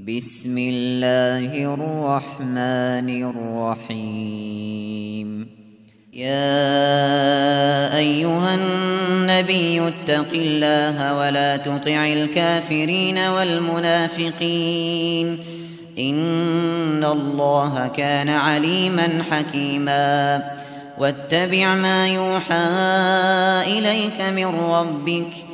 بسم الله الرحمن الرحيم. يا أيها النبي اتق الله ولا تطع الكافرين والمنافقين. إن الله كان عليما حكيما. واتبع ما يوحى إليك من ربك.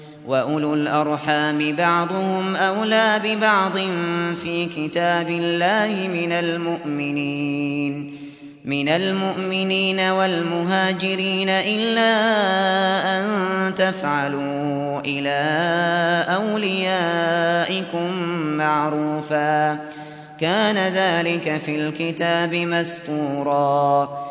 وأولو الأرحام بعضهم أولى ببعض في كتاب الله من المؤمنين من المؤمنين والمهاجرين إلا أن تفعلوا إلى أوليائكم معروفا كان ذلك في الكتاب مسطورا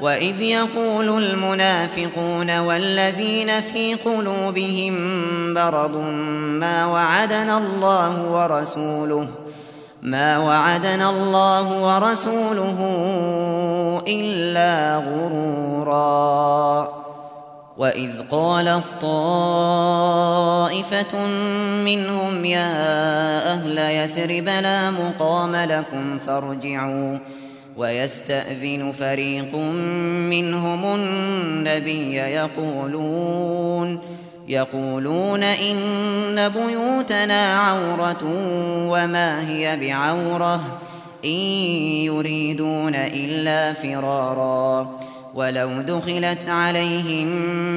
وإذ يقول المنافقون والذين في قلوبهم مرض ما وعدنا الله ورسوله ما وعدنا الله ورسوله إلا غرورا وإذ قالت طائفة منهم يا أهل يثرب لا مقام لكم فارجعوا ويستأذن فريق منهم النبي يقولون يقولون إن بيوتنا عورة وما هي بعورة إن يريدون إلا فرارا. ولو دخلت عليهم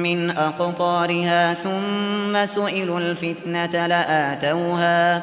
من أقطارها ثم سئلوا الفتنة لآتوها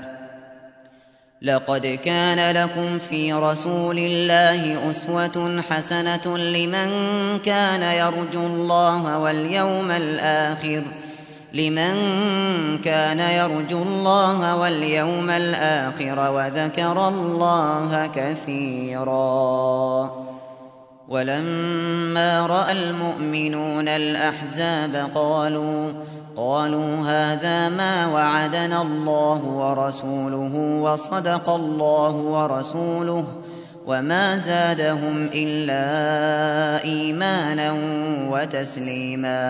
لقد كان لكم في رسول الله أسوة حسنة لمن كان يرجو الله واليوم الآخر ۖ. لمن كان يرجو الله واليوم الآخر وذكر الله كثيرا. ولما رأى المؤمنون الأحزاب قالوا قالوا هذا ما وعدنا الله ورسوله وصدق الله ورسوله وما زادهم إلا إيمانا وتسليما.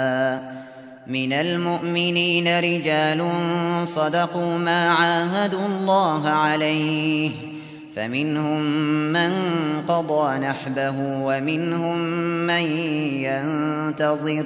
من المؤمنين رجال صدقوا ما عاهدوا الله عليه فمنهم من قضى نحبه ومنهم من ينتظر.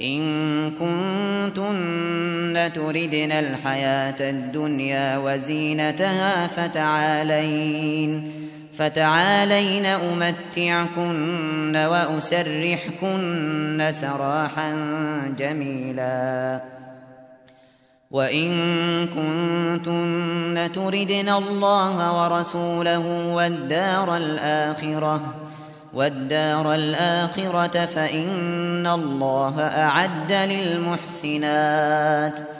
إن كنتن تردن الحياة الدنيا وزينتها فتعالين فتعالين أمتعكن وأسرحكن سراحا جميلا. وإن كنتن تردن الله ورسوله والدار الآخرة والدار الآخرة فإن الله أعد للمحسنات ۖ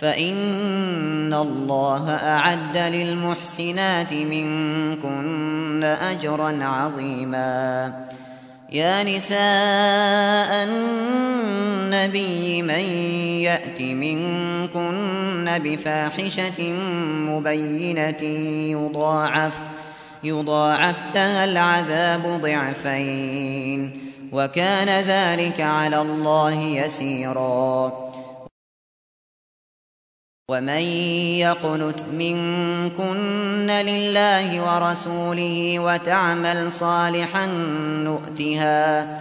فإن الله أعد للمحسنات منكن أجرا عظيما. يا نساء النبي من يأت منكن بفاحشة مبينة يضاعف يضاعف لها العذاب ضعفين وكان ذلك على الله يسيراً. ومن يقنت منكن لله ورسوله وتعمل صالحا نؤتها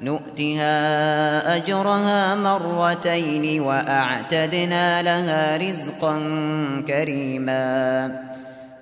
نؤتها أجرها مرتين وأعتدنا لها رزقا كريما.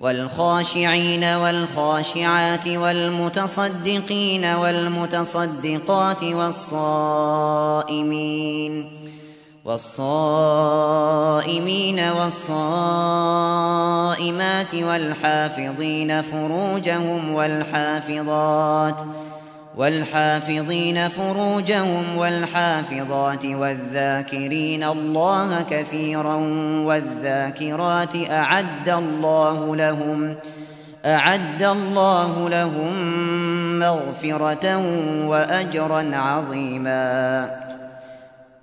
والخاشعين والخاشعات والمتصدقين والمتصدقات والصائمين والصائمين والصائمات والحافظين فروجهم والحافظات والحافظين فروجهم والحافظات والذاكرين الله كثيرا والذاكرات أعد الله لهم أعد الله لهم مغفرة وأجرا عظيما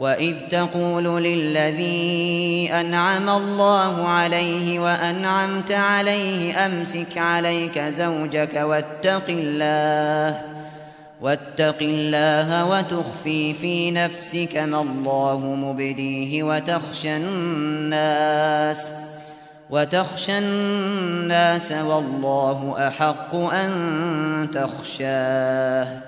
وإذ تقول للذي أنعم الله عليه وأنعمت عليه أمسك عليك زوجك واتق الله واتق الله وتخفي في نفسك ما الله مبديه وتخشى الناس وتخشى الناس والله أحق أن تخشاه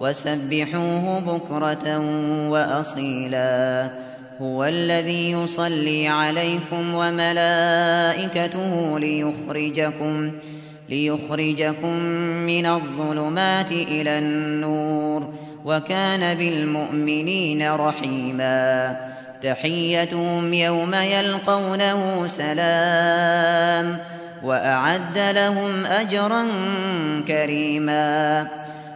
وسبحوه بكرة وأصيلا. هو الذي يصلي عليكم وملائكته ليخرجكم ليخرجكم من الظلمات إلى النور وكان بالمؤمنين رحيما. تحيتهم يوم يلقونه سلام وأعد لهم أجرا كريما.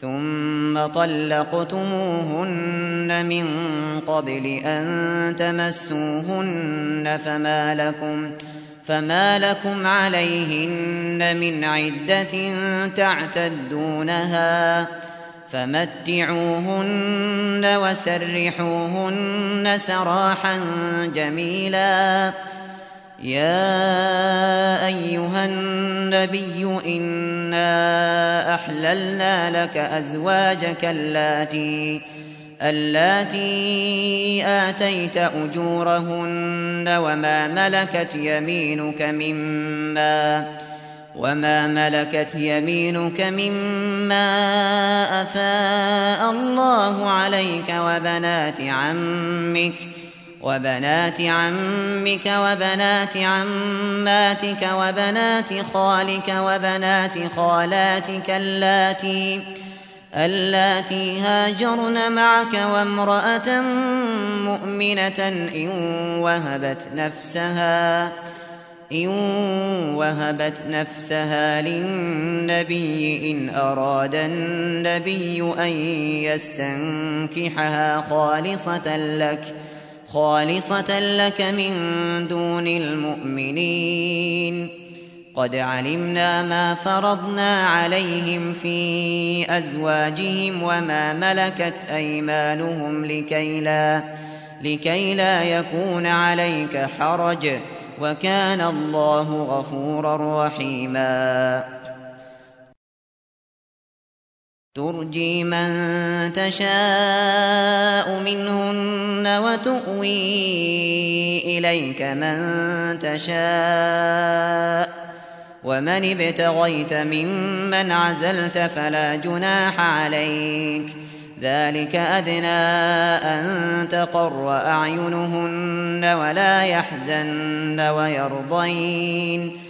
ثم طلقتموهن من قبل أن تمسوهن فما لكم فما لكم عليهن من عدة تعتدونها. فمتعوهن وسرحوهن سراحا جميلا. يا أيها النبي إنا أحللنا لك أزواجك اللاتي اللاتي آتيت أجورهن وما ملكت يمينك مما وما ملكت يمينك مما أفاء الله عليك وبنات عمك وبنات عمك وبنات عماتك وبنات خالك وبنات خالاتك اللاتي اللاتي هاجرن معك وامرأة مؤمنة إن وهبت نفسها إن وهبت نفسها للنبي إن أراد النبي أن يستنكحها خالصة لك خالصة لك من دون المؤمنين. قد علمنا ما فرضنا عليهم في أزواجهم وما ملكت أيمانهم لكي لا, لكي لا يكون عليك حرج. وكان الله غفورا رحيما. ترجي من تشاء منهن وتؤوي إليك من تشاء. ومن ابتغيت ممن عزلت فلا جناح عليك. ذلك أدنى أن تقر أعينهن ولا يحزن ويرضين.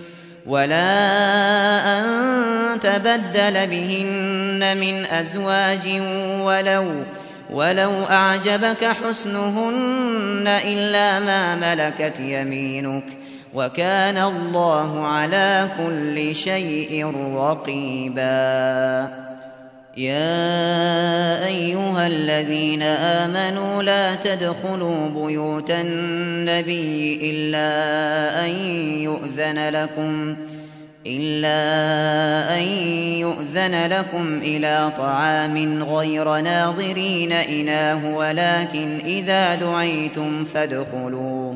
ولا أن تبدل بهن من أزواج ولو ولو أعجبك حسنهن إلا ما ملكت يمينك وكان الله على كل شيء رقيباً يا أيها الذين آمنوا لا تدخلوا بيوت النبي إلا أن يؤذن لكم إلا أن يؤذن لكم إلى طعام غير ناظرين إناه ولكن إذا دعيتم فادخلوا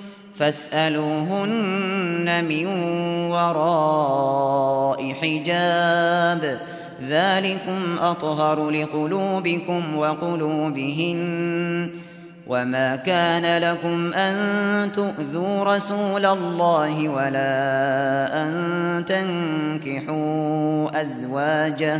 فاسألوهن من وراء حجاب. ذلكم أطهر لقلوبكم وقلوبهن. وما كان لكم أن تؤذوا رسول الله ولا أن تنكحوا أزواجه.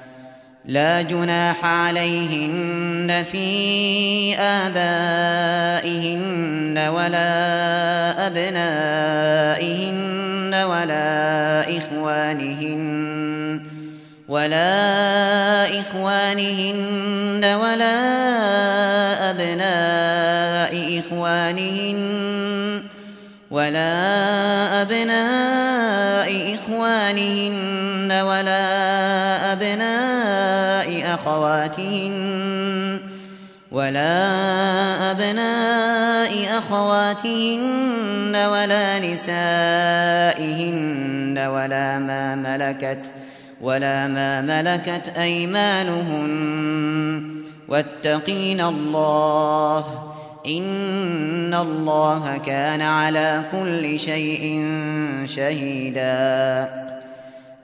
لا جناح عليهن في آبائهن ولا أبنائهن ولا إخوانهن ولا إخوانهن ولا أبناء إخوانهن ولا أبناء أخواتهن ولا أبناء أخواتهن ولا نسائهن ولا ما ملكت ولا ما ملكت أيمانهن واتقين الله إن الله كان على كل شيء شهيدا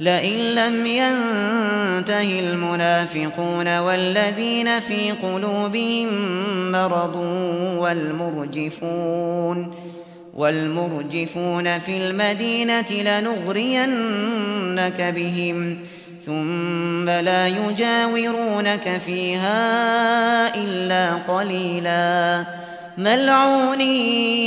لئن لم ينته المنافقون والذين في قلوبهم مرض والمرجفون والمرجفون في المدينة لنغرينك بهم ثم لا يجاورونك فيها إلا قليلاً ملعونين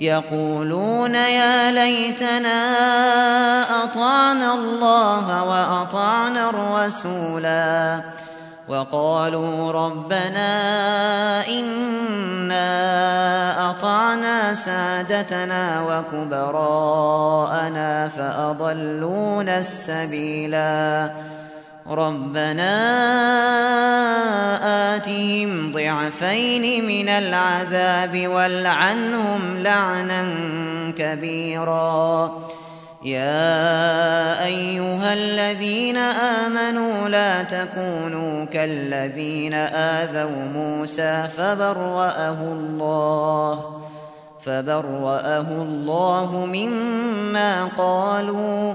يقولون يا ليتنا أطعنا الله وأطعنا الرسولا وقالوا ربنا إنا أطعنا سادتنا وكبراءنا فأضلونا السبيلا ربنا آتهم ضعفين من العذاب والعنهم لعنا كبيرا. يا أيها الذين آمنوا لا تكونوا كالذين آذوا موسى فبرأه الله فبرأه الله مما قالوا